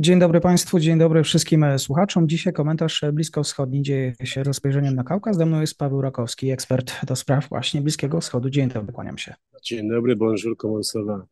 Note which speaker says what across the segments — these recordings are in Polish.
Speaker 1: Dzień dobry Państwu, dzień dobry wszystkim słuchaczom. Dzisiaj komentarz bliskowschodni dzieje się rozpojrzeniem na Kaukaz. Ze mną jest Paweł Rakowski, ekspert do spraw właśnie Bliskiego Wschodu. Dzień dobry, kłaniam się.
Speaker 2: Dzień dobry, bonjour, comment ça va?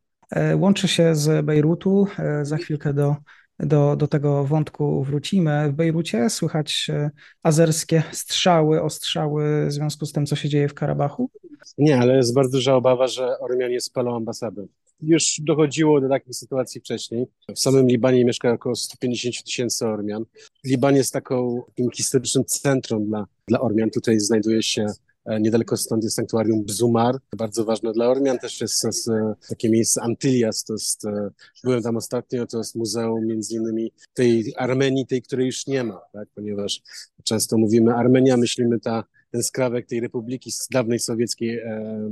Speaker 1: Łączy się z Bejrutu. E, za chwilkę do, do, do tego wątku wrócimy. W Bejrucie słychać e, azerskie strzały, ostrzały w związku z tym, co się dzieje w Karabachu?
Speaker 2: Nie, ale jest bardzo duża obawa, że Ormianie spalą ambasadę. Już dochodziło do takich sytuacji wcześniej. W samym Libanie mieszka około 150 tysięcy Ormian. Liban jest taką, historycznym centrum dla, dla Ormian. Tutaj znajduje się e, Niedaleko stąd jest sanktuarium Bzumar, bardzo ważne dla Ormian. Też jest, jest takie miejsce Antylias, to jest, e, byłem tam ostatnio, to jest muzeum między innymi tej Armenii, tej, której już nie ma, tak? ponieważ często mówimy Armenia, myślimy ta ten skrawek tej republiki z dawnej sowieckiej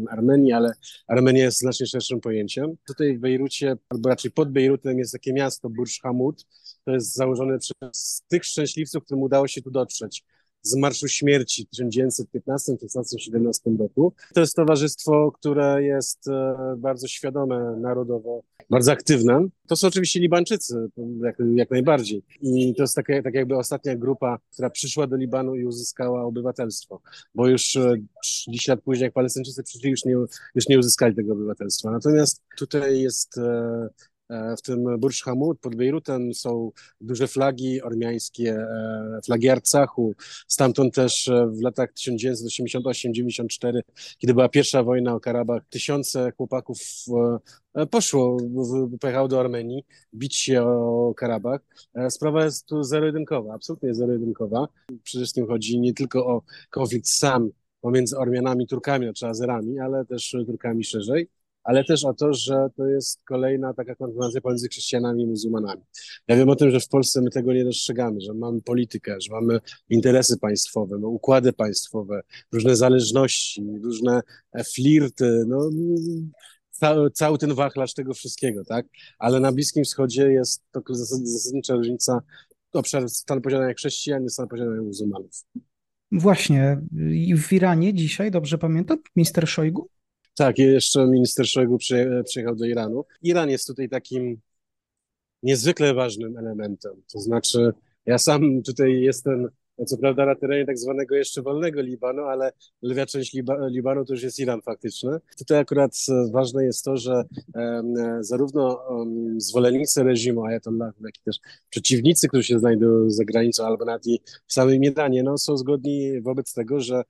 Speaker 2: Armenii, ale Armenia jest znacznie szerszym pojęciem. Tutaj w Bejrucie, albo raczej pod Bejrutem jest takie miasto Burj Hamud. To jest założone przez tych szczęśliwców, którym udało się tu dotrzeć z Marszu Śmierci w 1915, 16, 17 roku. To jest towarzystwo, które jest e, bardzo świadome narodowo, bardzo aktywne. To są oczywiście Libańczycy, jak, jak najbardziej. I to jest taka, tak jakby ostatnia grupa, która przyszła do Libanu i uzyskała obywatelstwo, bo już 30 e, lat później, jak Palestyńczycy przyszli, już nie, już nie uzyskali tego obywatelstwa. Natomiast tutaj jest e, w tym Burj Hamud pod Bejrutem są duże flagi ormiańskie, e, flagi Arcachu. Stamtąd też e, w latach 1988-94, kiedy była pierwsza wojna o Karabach, tysiące chłopaków poszło, pojechało do Armenii bić się o Karabach. Sprawa jest tu zero-jedynkowa, absolutnie zero-jedynkowa. Przede wszystkim chodzi nie tylko o konflikt sam pomiędzy Ormianami, Turkami czy Azerami, ale też Turkami szerzej ale też o to, że to jest kolejna taka konfrontacja pomiędzy chrześcijanami i muzułmanami. Ja wiem o tym, że w Polsce my tego nie dostrzegamy, że mamy politykę, że mamy interesy państwowe, no, układy państwowe, różne zależności, różne e, flirty, no, cały, cały ten wachlarz tego wszystkiego, tak? Ale na Bliskim Wschodzie jest to zasadnicza różnica obszar stanu posiadania chrześcijan i stanu posiadania muzułmanów.
Speaker 1: Właśnie. I w Iranie dzisiaj, dobrze pamiętam, minister Szojgu
Speaker 2: tak, jeszcze minister Szojgu przyjechał do Iranu. Iran jest tutaj takim niezwykle ważnym elementem. To znaczy, ja sam tutaj jestem co prawda na terenie tak zwanego jeszcze wolnego Libanu, ale lwia część Liba, Libanu to już jest Iran faktyczny. Tutaj akurat ważne jest to, że um, zarówno zwolennicy reżimu Ayatollah, jak i też przeciwnicy, którzy się znajdują za granicą albo nawet i w samym Iranie, no, są zgodni wobec tego, że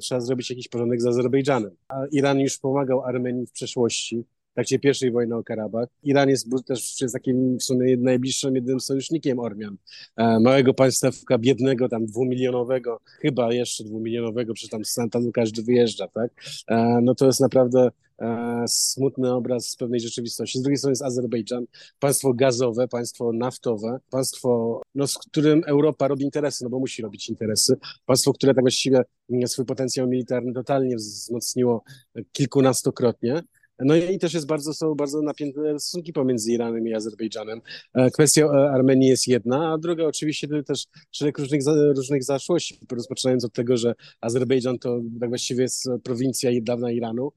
Speaker 2: trzeba zrobić jakiś porządek z Azerbejdżanem. Iran już pomagał Armenii w przeszłości, w trakcie pierwszej wojny o Karabach. Iran jest też jest takim w sumie najbliższym, jednym sojusznikiem Ormian. E, małego państwa biednego, tam dwumilionowego, chyba jeszcze dwumilionowego, przecież tam, tam każdy wyjeżdża, tak? E, no to jest naprawdę e, smutny obraz z pewnej rzeczywistości. Z drugiej strony jest Azerbejdżan, państwo gazowe, państwo naftowe, państwo, no, z którym Europa robi interesy, no bo musi robić interesy. Państwo, które tak właściwie swój potencjał militarny totalnie wzmocniło kilkunastokrotnie. No i też jest bardzo, są bardzo napięte stosunki pomiędzy Iranem i Azerbejdżanem. E, kwestia e, Armenii jest jedna, a druga oczywiście też szereg różnych, różnych zaszłości, rozpoczynając od tego, że Azerbejdżan to tak właściwie jest prowincja dawna Iranu,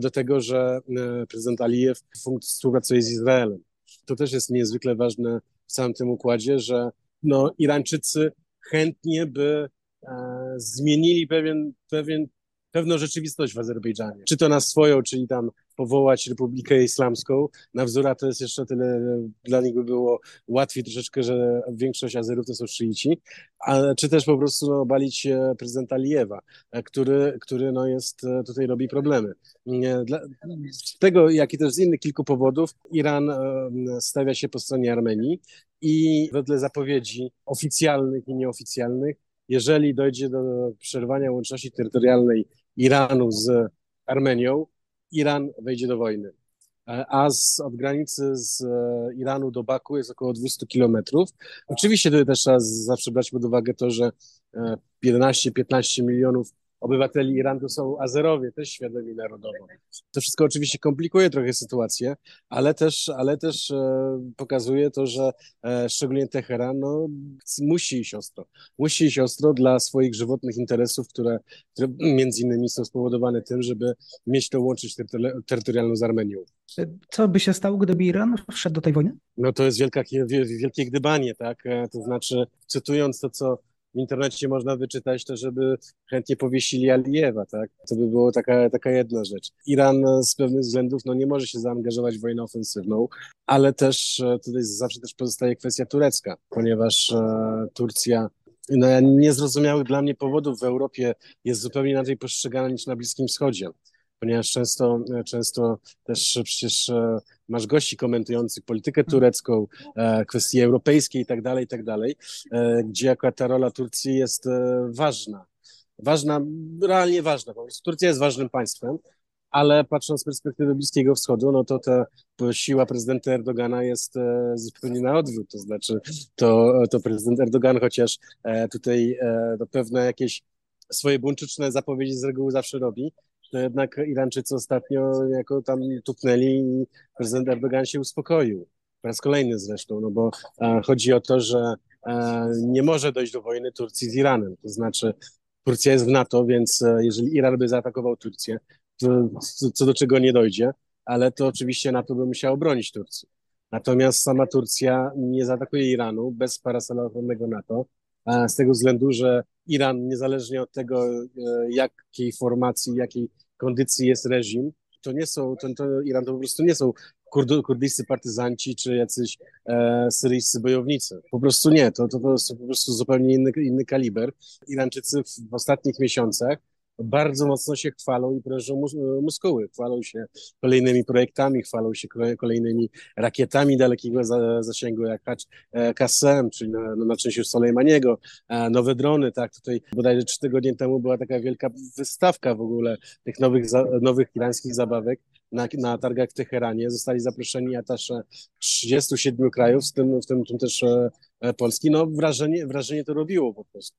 Speaker 2: do tego, że e, prezydent Alijew współpracuje z Izraelem. To też jest niezwykle ważne w całym tym układzie, że no, Irańczycy chętnie by e, zmienili pewien, pewien pewną rzeczywistość w Azerbejdżanie. Czy to na swoją, czyli tam powołać Republikę Islamską. Na wzór to jest jeszcze tyle, dla nich by było łatwiej troszeczkę, że większość Azerów to są szyici, a, czy też po prostu no, balić prezydenta Alijewa, który, który no, jest, tutaj robi problemy. Dla, z tego, jak i też z innych kilku powodów, Iran stawia się po stronie Armenii i wedle zapowiedzi oficjalnych i nieoficjalnych jeżeli dojdzie do przerwania łączności terytorialnej Iranu z Armenią, Iran wejdzie do wojny. a z, od granicy z Iranu do Baku jest około 200 kilometrów. Oczywiście tutaj też trzeba zawsze brać pod uwagę to, że 11-15 milionów obywateli Iranu są Azerowie, też świadomi narodowo. To wszystko oczywiście komplikuje trochę sytuację, ale też, ale też e, pokazuje to, że e, szczególnie Teheran no, musi iść ostro. Musi iść ostro dla swoich żywotnych interesów, które, które między innymi są spowodowane tym, żeby mieć to łączyć terytorialną z Armenią.
Speaker 1: Co by się stało, gdyby Iran wszedł do tej wojny?
Speaker 2: No to jest wielka, wielkie gdybanie, tak? E, to znaczy, cytując to, co w internecie można wyczytać to, żeby chętnie powiesili Alijewa, tak? To by było taka, taka jedna rzecz. Iran z pewnych względów no, nie może się zaangażować w wojnę ofensywną, ale też e, tutaj zawsze też pozostaje kwestia turecka, ponieważ e, Turcja no, niezrozumiałych dla mnie powodów w Europie jest zupełnie inaczej postrzegana niż na Bliskim Wschodzie ponieważ często, często też przecież e, masz gości komentujących politykę turecką, e, kwestie europejskie i tak dalej, i tak dalej, e, gdzie akurat ta rola Turcji jest ważna. Ważna, realnie ważna. Prostu Turcja jest ważnym państwem, ale patrząc z perspektywy Bliskiego Wschodu, no to ta siła prezydenta Erdogana jest zupełnie na odwrót. To znaczy, to, to prezydent Erdogan, chociaż tutaj no, pewne jakieś swoje buńczyczne zapowiedzi z reguły zawsze robi, to jednak Irańczycy ostatnio jako tam tupnęli i prezydent Erdogan się uspokoił. Po raz kolejny zresztą, no bo e, chodzi o to, że e, nie może dojść do wojny Turcji z Iranem. To znaczy, Turcja jest w NATO, więc e, jeżeli Iran by zaatakował Turcję, to co do czego nie dojdzie, ale to oczywiście NATO by musiało bronić Turcji. Natomiast sama Turcja nie zaatakuje Iranu bez parasolowego NATO, z tego względu, że Iran, niezależnie od tego, e, jakiej formacji, jakiej kondycji jest reżim, to nie są, to, to Iran to po prostu nie są kurd, kurdyjscy partyzanci czy jacyś e, syryjscy bojownicy. Po prostu nie, to, to, to jest po prostu zupełnie inny, inny kaliber. Irańczycy w, w ostatnich miesiącach bardzo mocno się chwalą i prężą mus muskuły. Chwalą się kolejnymi projektami, chwalą się kolejnymi rakietami dalekiego zasięgu, jak KSM, czyli na, na części Soleimaniego, nowe drony, tak, tutaj bodajże trzy tygodnie temu była taka wielka wystawka w ogóle tych nowych, nowych irańskich zabawek, na, na targach w Teheranie. Zostali zaproszeni atasze 37 krajów, w tym, w tym, w tym też e, e, Polski. No wrażenie, wrażenie to robiło po prostu.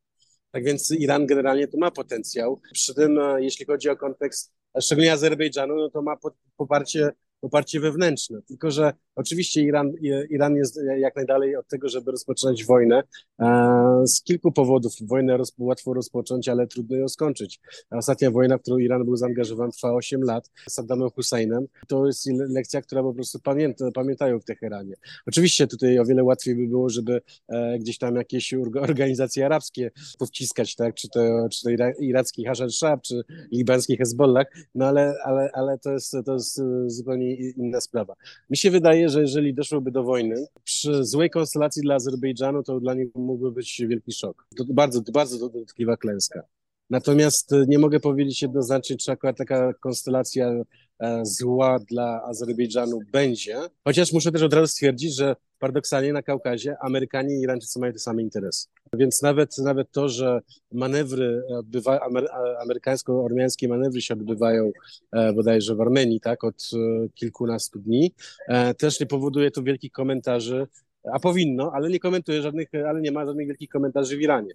Speaker 2: Tak więc Iran generalnie tu ma potencjał. Przy tym, e, jeśli chodzi o kontekst szczególnie Azerbejdżanu, no to ma poparcie poparcie wewnętrzne. Tylko, że oczywiście Iran, Iran jest jak najdalej od tego, żeby rozpoczynać wojnę. E, z kilku powodów. Wojnę roz, łatwo rozpocząć, ale trudno ją skończyć. Ostatnia wojna, w którą Iran był zaangażowany, trwa 8 lat z Saddamem Husseinem. To jest lekcja, która po prostu pamięta, pamiętają w Teheranie. Oczywiście tutaj o wiele łatwiej by było, żeby e, gdzieś tam jakieś organizacje arabskie powciskać, tak? czy to, czy to iracki Hashar Shab, czy libański Hezbollah, no ale, ale, ale to, jest, to jest zupełnie inna sprawa. Mi się wydaje, że jeżeli doszłoby do wojny, przy złej konstelacji dla Azerbejdżanu, to dla nich mógłby być wielki szok. To bardzo, bardzo dotkliwa klęska. Natomiast nie mogę powiedzieć jednoznacznie, czy akurat taka konstelacja e, zła dla Azerbejdżanu będzie. Chociaż muszę też od razu stwierdzić, że paradoksalnie na Kaukazie Amerykanie i Irańczycy mają te same interesy. Więc nawet, nawet to, że manewry, odbywa, amery, amerykańsko-ormiańskie manewry się odbywają e, bodajże w Armenii, tak, od e, kilkunastu dni, e, też nie powoduje to wielkich komentarzy, a powinno, ale nie komentuje żadnych, ale nie ma żadnych wielkich komentarzy w Iranie.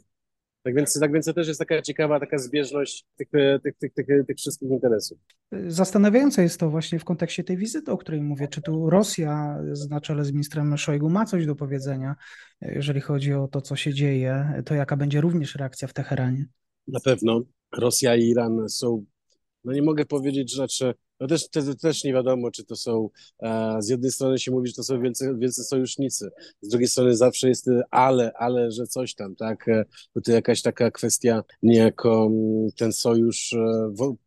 Speaker 2: Tak więc, tak więc to też jest taka ciekawa taka zbieżność tych, tych, tych, tych, tych wszystkich interesów.
Speaker 1: Zastanawiające jest to właśnie w kontekście tej wizyty, o której mówię. Czy tu Rosja na czele z ministrem Szojgu ma coś do powiedzenia, jeżeli chodzi o to, co się dzieje, to jaka będzie również reakcja w Teheranie?
Speaker 2: Na pewno. Rosja i Iran są, no nie mogę powiedzieć, że znaczy no też, też, też nie wiadomo, czy to są, e, z jednej strony się mówi, że to są wielcy, wielcy sojusznicy, z drugiej strony zawsze jest ale, ale, że coś tam, tak, e, tutaj jakaś taka kwestia niejako mm, ten sojusz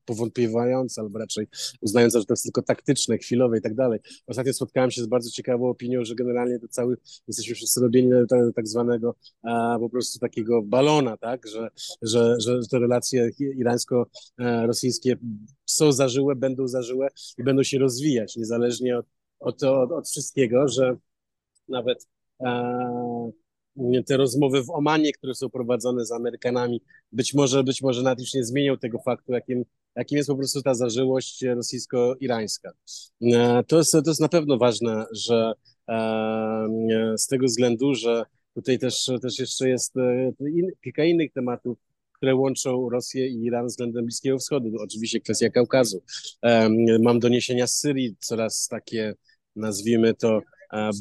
Speaker 2: e, powątpiewająca, albo raczej uznająca, że to jest tylko taktyczne, chwilowe i tak dalej. Ostatnio spotkałem się z bardzo ciekawą opinią, że generalnie to cały, jesteśmy wszyscy robieni tak, tak zwanego a, po prostu takiego balona, tak, że, że, że te relacje irańsko-rosyjskie są zażyłe, będą zażyłe i będą się rozwijać, niezależnie od, od, od, od wszystkiego, że nawet e, te rozmowy w Omanie, które są prowadzone z Amerykanami, być może, być może nawet już nie zmienią tego faktu, jakim, jakim jest po prostu ta zażyłość rosyjsko-irańska. E, to jest, to jest na pewno ważne, że e, z tego względu, że tutaj też, też jeszcze jest e, in, kilka innych tematów, które łączą Rosję i Iran względem Bliskiego Wschodu. Oczywiście kwestia Kaukazu. Mam doniesienia z Syrii, coraz takie, nazwijmy to,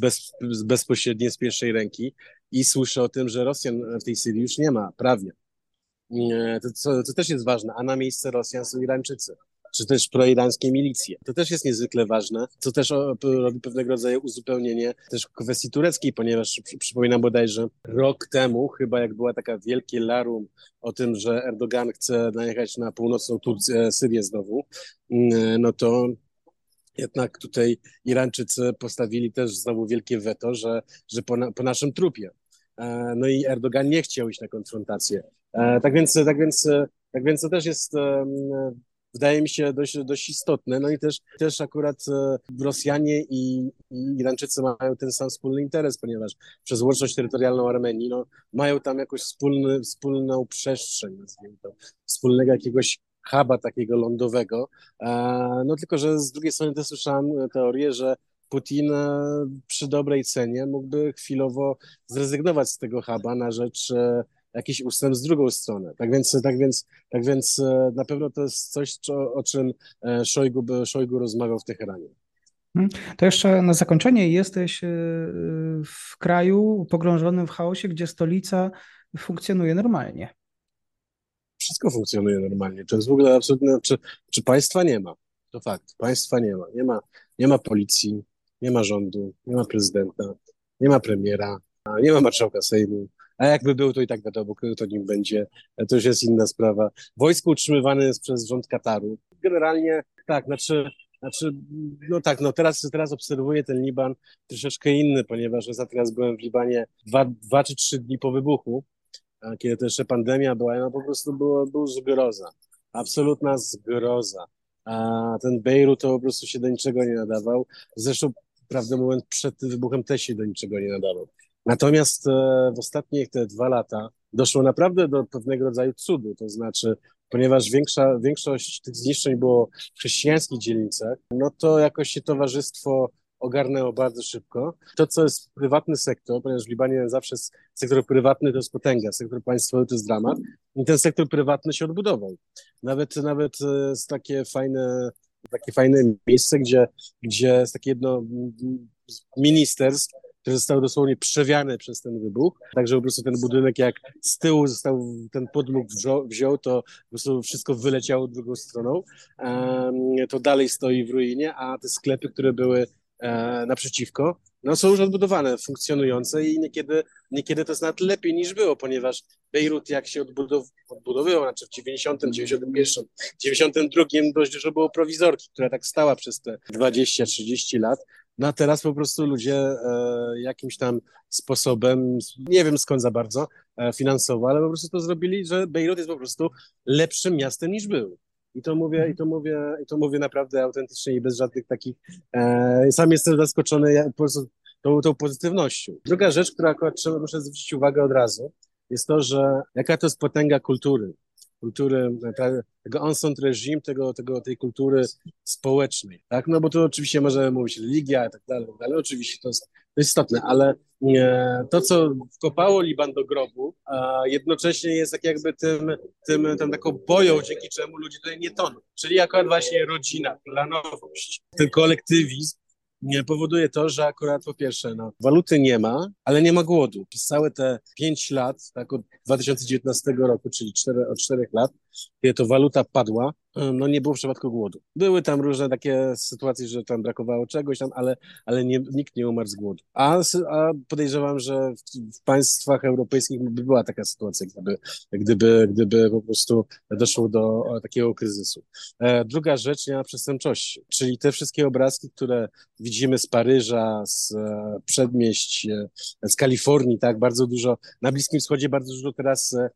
Speaker 2: bez, bezpośrednie z pierwszej ręki i słyszę o tym, że Rosjan w tej Syrii już nie ma prawie. To, to też jest ważne, a na miejsce Rosjan są Irańczycy czy też proirańskie milicje. To też jest niezwykle ważne, co też robi pewnego rodzaju uzupełnienie też kwestii tureckiej, ponieważ przypominam bodajże rok temu, chyba jak była taka wielkie larum o tym, że Erdogan chce najechać na północną Turcję, Syrię znowu, mm, no to jednak tutaj Irańczycy postawili też znowu wielkie weto, że, że po, na, po naszym trupie. E, no i Erdogan nie chciał iść na konfrontację. E, tak więc, tak więc, tak więc to też jest wydaje mi się dość, dość istotne. No i też, też akurat e, Rosjanie i, i Irańczycy mają ten sam wspólny interes, ponieważ przez łączność terytorialną Armenii no, mają tam jakąś wspólną przestrzeń, nazwijmy to, wspólnego jakiegoś huba takiego lądowego. E, no tylko, że z drugiej strony też słyszałem teorię, że Putin e, przy dobrej cenie mógłby chwilowo zrezygnować z tego huba na rzecz jakiś ustęp z drugą stronę. Tak więc, tak więc, tak więc e, na pewno to jest coś, o, czym e, Szojgu, Szojgu rozmawiał w Teheranie.
Speaker 1: Mhm. To jeszcze na zakończenie jesteś e, w kraju pogrążonym w chaosie, gdzie stolica funkcjonuje normalnie.
Speaker 2: Wszystko funkcjonuje normalnie. To jest w ogóle absolutnie, czy, czy państwa nie ma? To fakt, państwa nie ma. Nie ma, nie ma policji, nie ma rządu, nie ma prezydenta, nie ma premiera, nie ma marszałka Sejmu, a jakby był, to i tak wiadomo, kto to nim będzie. To już jest inna sprawa. Wojsko utrzymywane jest przez rząd Kataru. Generalnie tak, znaczy, znaczy no tak, no teraz, teraz obserwuję ten Liban troszeczkę inny, ponieważ ja teraz byłem w Libanie dwa, dwa czy trzy dni po wybuchu, kiedy to jeszcze pandemia była, no po prostu było, był zgroza. Absolutna zgroza. A ten Bejrut to po prostu się do niczego nie nadawał. Zresztą, prawdę mówiąc, przed wybuchem też się do niczego nie nadawał. Natomiast e, w ostatnich te dwa lata doszło naprawdę do pewnego rodzaju cudu, to znaczy, ponieważ większa, większość tych zniszczeń było w chrześcijańskich dzielnicach, no to jakoś się towarzystwo ogarnęło bardzo szybko. To, co jest prywatny sektor, ponieważ w Libanie zawsze sektor prywatny to jest potęga, sektor państwowy to jest dramat, i ten sektor prywatny się odbudował. Nawet, nawet e, jest takie fajne, takie fajne miejsce, gdzie, gdzie jest takie jedno ministerstw, które zostały dosłownie przewiane przez ten wybuch, także po prostu ten budynek jak z tyłu został, ten podmuch wziął, to po prostu wszystko wyleciało drugą stroną, to dalej stoi w ruinie, a te sklepy, które były naprzeciwko, no są już odbudowane, funkcjonujące i niekiedy, niekiedy to jest nawet lepiej niż było, ponieważ Bejrut jak się odbudow odbudowywał, znaczy w 90, 91, 92 dość dużo było prowizorki, która tak stała przez te 20-30 lat, no a teraz po prostu ludzie e, jakimś tam sposobem, nie wiem skąd za bardzo, e, finansowo, ale po prostu to zrobili, że Bejrut jest po prostu lepszym miastem niż był. I to mówię, i to mówię, i to mówię naprawdę autentycznie i bez żadnych takich. E, sam jestem zaskoczony po prostu tą, tą pozytywnością. Druga rzecz, która akurat trzeba, muszę zwrócić uwagę od razu, jest to, że jaka to jest potęga kultury kultury, tego ancient reżim, tego, tego, tej kultury społecznej, tak? No bo tu oczywiście możemy mówić religia i tak dalej, ale tak oczywiście to jest, to jest istotne, ale to, co wkopało Liban do grobu, a jednocześnie jest tak jakby tym, tym, tym taką boją, dzięki czemu ludzie tutaj nie toną. Czyli akurat właśnie rodzina, planowość, ten kolektywizm, nie powoduje to, że akurat po pierwsze, no, waluty nie ma, ale nie ma głodu. Przez całe te pięć lat, tak od 2019 roku, czyli cztery, od czterech lat, kiedy to waluta padła, no nie było w przypadku głodu. Były tam różne takie sytuacje, że tam brakowało czegoś tam, ale, ale nie, nikt nie umarł z głodu. A, a podejrzewam, że w, w, państwach europejskich by była taka sytuacja, gdyby, gdyby, gdyby po prostu doszło do takiego kryzysu. E, druga rzecz, nie ma przestępczości, czyli te wszystkie obrazki, które widzimy z Paryża, z e, przedmieść, e, z Kalifornii, tak, bardzo dużo, na Bliskim Wschodzie bardzo dużo teraz e,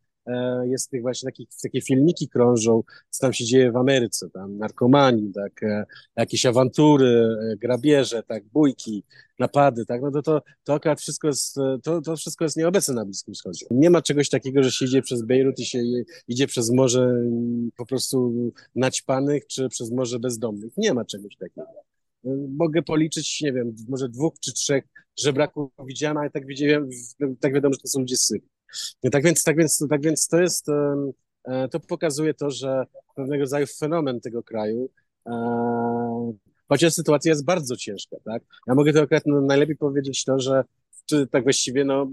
Speaker 2: jest tych właśnie takich, takie filmiki krążą, co tam się dzieje w Ameryce, tam narkomani, tak, e, jakieś awantury, e, grabieże, tak, bójki, napady, tak, no to, to, to akurat wszystko jest, to, to wszystko jest nieobecne na Bliskim Wschodzie. Nie ma czegoś takiego, że się idzie przez Bejrut i się idzie przez morze mm, po prostu naćpanych, czy przez morze bezdomnych. Nie ma czegoś takiego. Mogę policzyć, nie wiem, może dwóch czy trzech żebraków widziałem, ale tak widziałem, tak wiadomo, że to są ludzie z Syrii. Tak więc, tak więc, tak więc to jest, e, to pokazuje to, że pewnego rodzaju fenomen tego kraju, e, chociaż sytuacja jest bardzo ciężka, tak? Ja mogę to akurat najlepiej powiedzieć to, że czy tak właściwie no,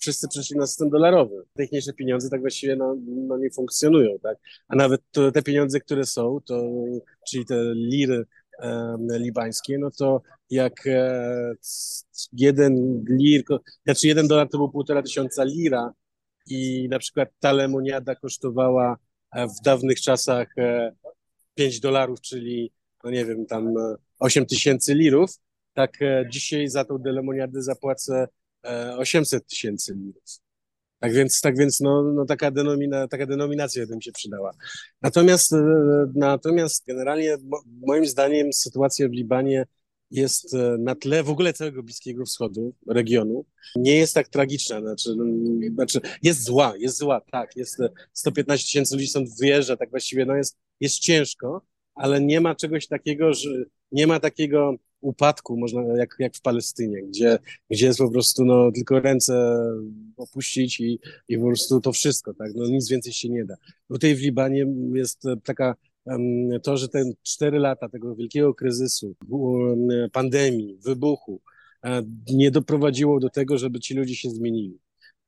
Speaker 2: wszyscy przeszli na system dolarowy. Techniczne pieniądze tak właściwie no, no nie funkcjonują, tak? A nawet to, te pieniądze, które są, to, czyli te liry libańskie, no to jak e, jeden lir, znaczy jeden dolar to był półtora tysiąca lira i na przykład ta lemoniada kosztowała e, w dawnych czasach 5 e, dolarów, czyli no nie wiem, tam 8 tysięcy lirów, tak dzisiaj za tą lemoniadę zapłacę 800 tysięcy lirów. Tak więc, tak więc no, no taka, denomina, taka denominacja by mi się przydała. Natomiast, e, natomiast generalnie moim zdaniem sytuacja w Libanie jest e, na tle w ogóle całego Bliskiego Wschodu, regionu, nie jest tak tragiczna. Znaczy, no, znaczy jest zła, jest zła, tak. Jest 115 e, tysięcy ludzi stąd wyjeżdża, tak właściwie no jest, jest ciężko, ale nie ma czegoś takiego, że nie ma takiego upadku, można jak, jak w Palestynie, gdzie, gdzie jest po prostu no, tylko ręce opuścić i, i po prostu to wszystko, tak? No, nic więcej się nie da. Tutaj w Libanie jest taka to, że te cztery lata tego wielkiego kryzysu, pandemii, wybuchu, e, nie doprowadziło do tego, żeby ci ludzie się zmienili.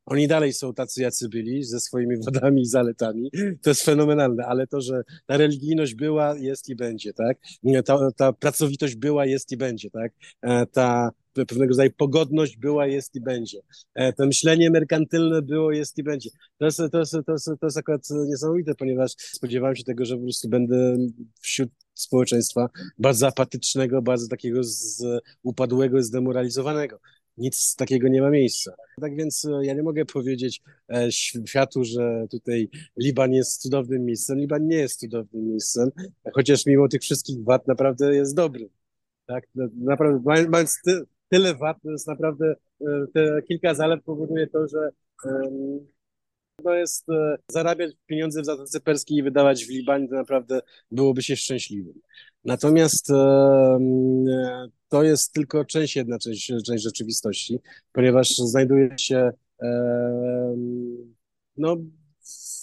Speaker 2: Oni dalej są tacy, jacy byli, ze swoimi wadami i zaletami. To jest fenomenalne, ale to, że ta religijność była, jest i będzie, tak? Ta, ta pracowitość była, jest i będzie, tak? E, ta pewnego rodzaju pogodność była, jest i będzie. E, to myślenie merkantylne było, jest i będzie. To jest, to jest, to jest, to jest akurat niesamowite, ponieważ spodziewałem się tego, że po prostu będę wśród społeczeństwa bardzo apatycznego, bardzo takiego z, upadłego, zdemoralizowanego nic takiego nie ma miejsca. Tak więc e, ja nie mogę powiedzieć e, światu, że tutaj Liban jest cudownym miejscem. Liban nie jest cudownym miejscem, chociaż mimo tych wszystkich wad naprawdę jest dobry. Tak? Naprawdę, mając ty, tyle wad, to jest naprawdę e, te kilka zalet powoduje to, że to jest zarabiać pieniądze w Zatoce Perskiej i wydawać w Libanie, to naprawdę byłoby się szczęśliwym. Natomiast to jest tylko część, jedna część, część rzeczywistości, ponieważ znajduje się no,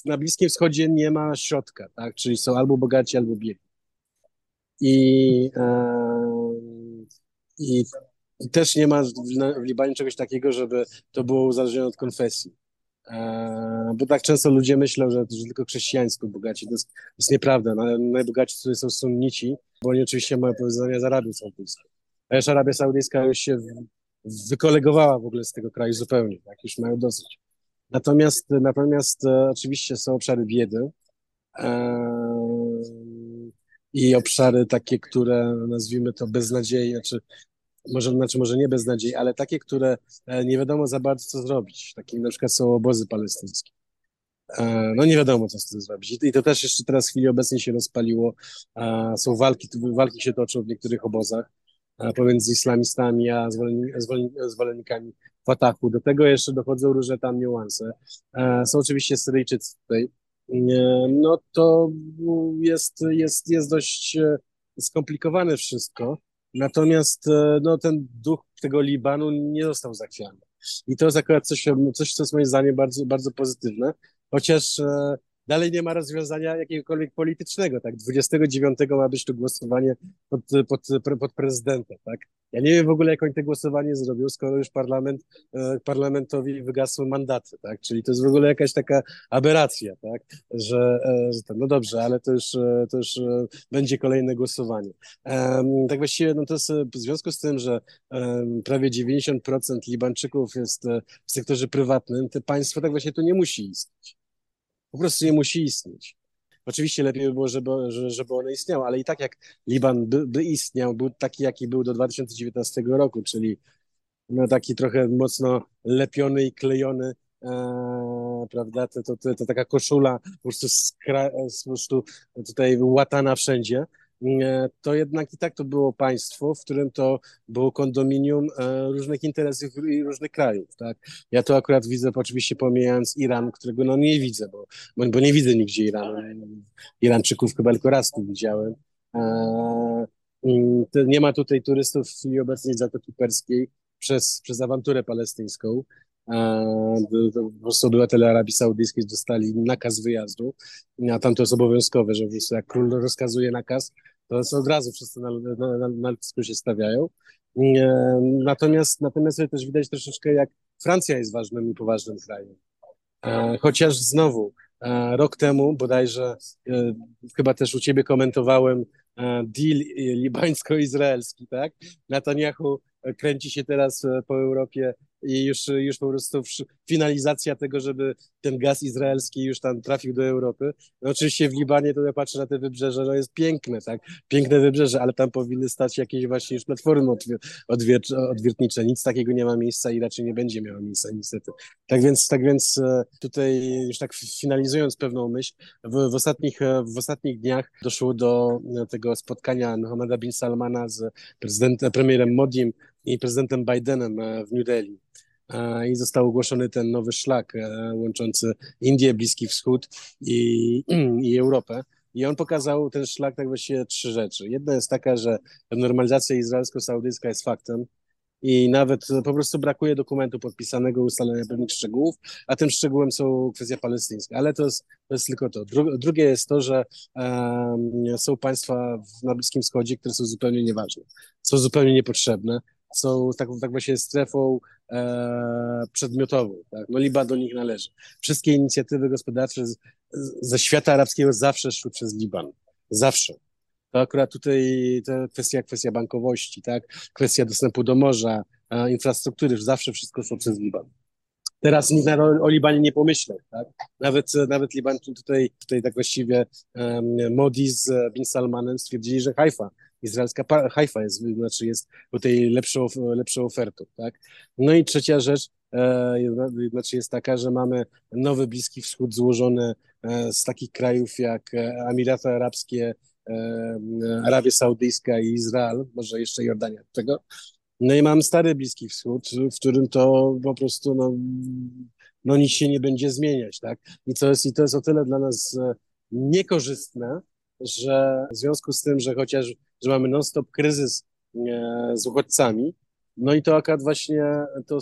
Speaker 2: na Bliskim Wschodzie nie ma środka, tak? czyli są albo bogaci, albo biedni. I, i też nie ma w, w Libanie czegoś takiego, żeby to było uzależnione od konfesji. E, bo tak często ludzie myślą, że, tylko chrześcijańsko bogaci. To jest, to jest nieprawda. Najbogaci tutaj są sunnici, bo oni oczywiście mają powiązania z Arabią Saudyjską. A już Arabia Saudyjska już się wykolegowała w ogóle z tego kraju zupełnie, tak, już mają dosyć. Natomiast, natomiast e, oczywiście są obszary biedy e, i obszary takie, które nazwijmy to beznadziei, znaczy może, znaczy może nie beznadziei, ale takie, które e, nie wiadomo za bardzo co zrobić. Takie na przykład są obozy palestyńskie. E, no nie wiadomo, co z tym zrobić. I to też jeszcze teraz w chwili obecnej się rozpaliło. E, są walki, walki się toczą w niektórych obozach pomiędzy islamistami a zwolennikami Fatahu. Do tego jeszcze dochodzą różne tam niuanse. Są oczywiście Syryjczycy tutaj. No to jest, jest, jest dość skomplikowane wszystko. Natomiast no, ten duch tego Libanu nie został zachwiany. I to jest akurat coś, coś co jest moim zdaniem bardzo, bardzo pozytywne, chociaż dalej nie ma rozwiązania jakiegokolwiek politycznego, tak? 29 ma być to głosowanie pod, pod, pod prezydenta, tak? Ja nie wiem w ogóle, jak oni to głosowanie zrobią, skoro już parlament, e, parlamentowi wygasły mandaty, tak? Czyli to jest w ogóle jakaś taka aberracja, tak? Że, e, że to, no dobrze, ale to już, e, to już będzie kolejne głosowanie. Tak właściwie, no to jest w związku z tym, że prawie 90% Libańczyków jest w sektorze prywatnym, to państwo tak właśnie tu nie musi istnieć po prostu nie musi istnieć. Oczywiście lepiej by było, żeby, żeby one istniały, ale i tak jak Liban by, by istniał, był taki, jaki był do 2019 roku, czyli no taki trochę mocno lepiony i klejony e, prawda, to, to, to, to, taka koszula po prostu, skra, po prostu tutaj łatana wszędzie, to jednak i tak to było państwo, w którym to było kondominium e, różnych interesów i różnych krajów, tak. Ja to akurat widzę, oczywiście pomijając Iran, którego no nie widzę, bo, bo nie widzę nigdzie Iranu. Iranczyków chyba tylko raz tu widziałem. E, nie ma tutaj turystów chwili obecnej Zatoki Perskiej przez, przez awanturę palestyńską. Po prostu obywatele Arabii Saudyjskiej dostali nakaz wyjazdu, a tam to jest obowiązkowe, że jak król rozkazuje nakaz, to od razu wszyscy na, na, na, na się stawiają. Natomiast, natomiast też widać troszeczkę, jak Francja jest ważnym i poważnym krajem. Chociaż znowu, rok temu bodajże, e, chyba też u ciebie komentowałem deal libańsko-izraelski, tak? Netanyahu kręci się teraz e, po Europie i już, już po prostu finalizacja tego, żeby ten gaz izraelski już tam trafił do Europy. No oczywiście w Libanie to ja patrzę na te wybrzeże, no jest piękne, tak, piękne wybrzeże, ale tam powinny stać jakieś właśnie już platformy odwier odwiertnicze. Nic takiego nie ma miejsca i raczej nie będzie miało miejsca niestety. Tak więc, tak więc e, tutaj już tak finalizując pewną myśl, w, w, ostatnich, e, w ostatnich dniach doszło do e, tego spotkania Mohammeda bin Salmana z prezydentem, premierem Modim i prezydentem Bidenem w New Delhi i został ogłoszony ten nowy szlak e, łączący Indię, Bliski Wschód i, i Europę. I on pokazał ten szlak tak właściwie trzy rzeczy. Jedna jest taka, że normalizacja izraelsko-saudyjska jest faktem i nawet po prostu brakuje dokumentu podpisanego, ustalenia pewnych szczegółów, a tym szczegółem są kwestia palestyńska. Ale to jest, to jest tylko to. Dru drugie jest to, że um, są państwa w, na Bliskim Wschodzie, które są zupełnie nieważne, są zupełnie niepotrzebne, są taką tak właśnie strefą e, przedmiotową. Tak? No Liban do nich należy. Wszystkie inicjatywy gospodarcze z, ze świata arabskiego zawsze szły przez Liban. Zawsze. To akurat tutaj to kwestia, kwestia bankowości, tak? kwestia dostępu do morza, e, infrastruktury, zawsze wszystko szło przez Liban. Teraz nikt o, o Libanie nie pomyślał, tak? Nawet, nawet Liban tutaj, tutaj tak właściwie um, Modi z Bin Salmanem stwierdzili, że Haifa izraelska Haifa jest, znaczy jest tutaj lepszą, lepszą ofertą, tak? No i trzecia rzecz, e, znaczy jest taka, że mamy nowy Bliski Wschód złożony e, z takich krajów jak e, Emiraty Arabskie, Arabia Saudyjska i Izrael, może jeszcze Jordania do tego. No i mamy stary Bliski Wschód, w którym to po prostu no, no nic się nie będzie zmieniać, tak? I to jest, i to jest o tyle dla nas niekorzystne, że w związku z tym, że chociaż że mamy non-stop kryzys e, z uchodźcami, no i to akurat właśnie to,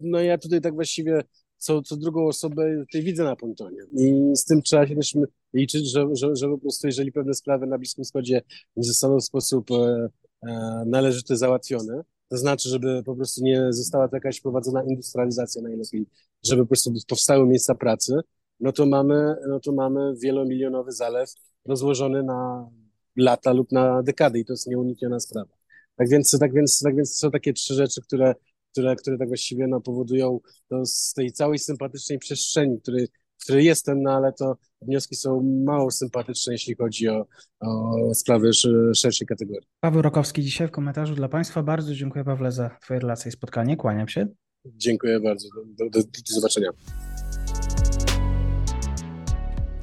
Speaker 2: no ja tutaj tak właściwie co, co drugą osobę tutaj widzę na pontonie. I z tym trzeba się też liczyć, że, że, że po prostu jeżeli pewne sprawy na Bliskim Wschodzie nie zostaną w sposób e, e, należyty załatwione, to znaczy, żeby po prostu nie została jakaś prowadzona industrializacja najlepiej, żeby po prostu powstały miejsca pracy, no to mamy, no to mamy wielomilionowy zalew rozłożony na lata lub na dekady i to jest nieunikniona sprawa. Tak więc, tak więc, tak więc są takie trzy rzeczy, które, które, które tak właściwie no, powodują to z tej całej sympatycznej przestrzeni, który, w której jestem, no ale to wnioski są mało sympatyczne, jeśli chodzi o, o sprawy szerszej kategorii.
Speaker 1: Paweł Rokowski dzisiaj w komentarzu dla Państwa. Bardzo dziękuję Pawle za Twoje relacje i spotkanie. Kłaniam się.
Speaker 2: Dziękuję bardzo. Do, do, do zobaczenia.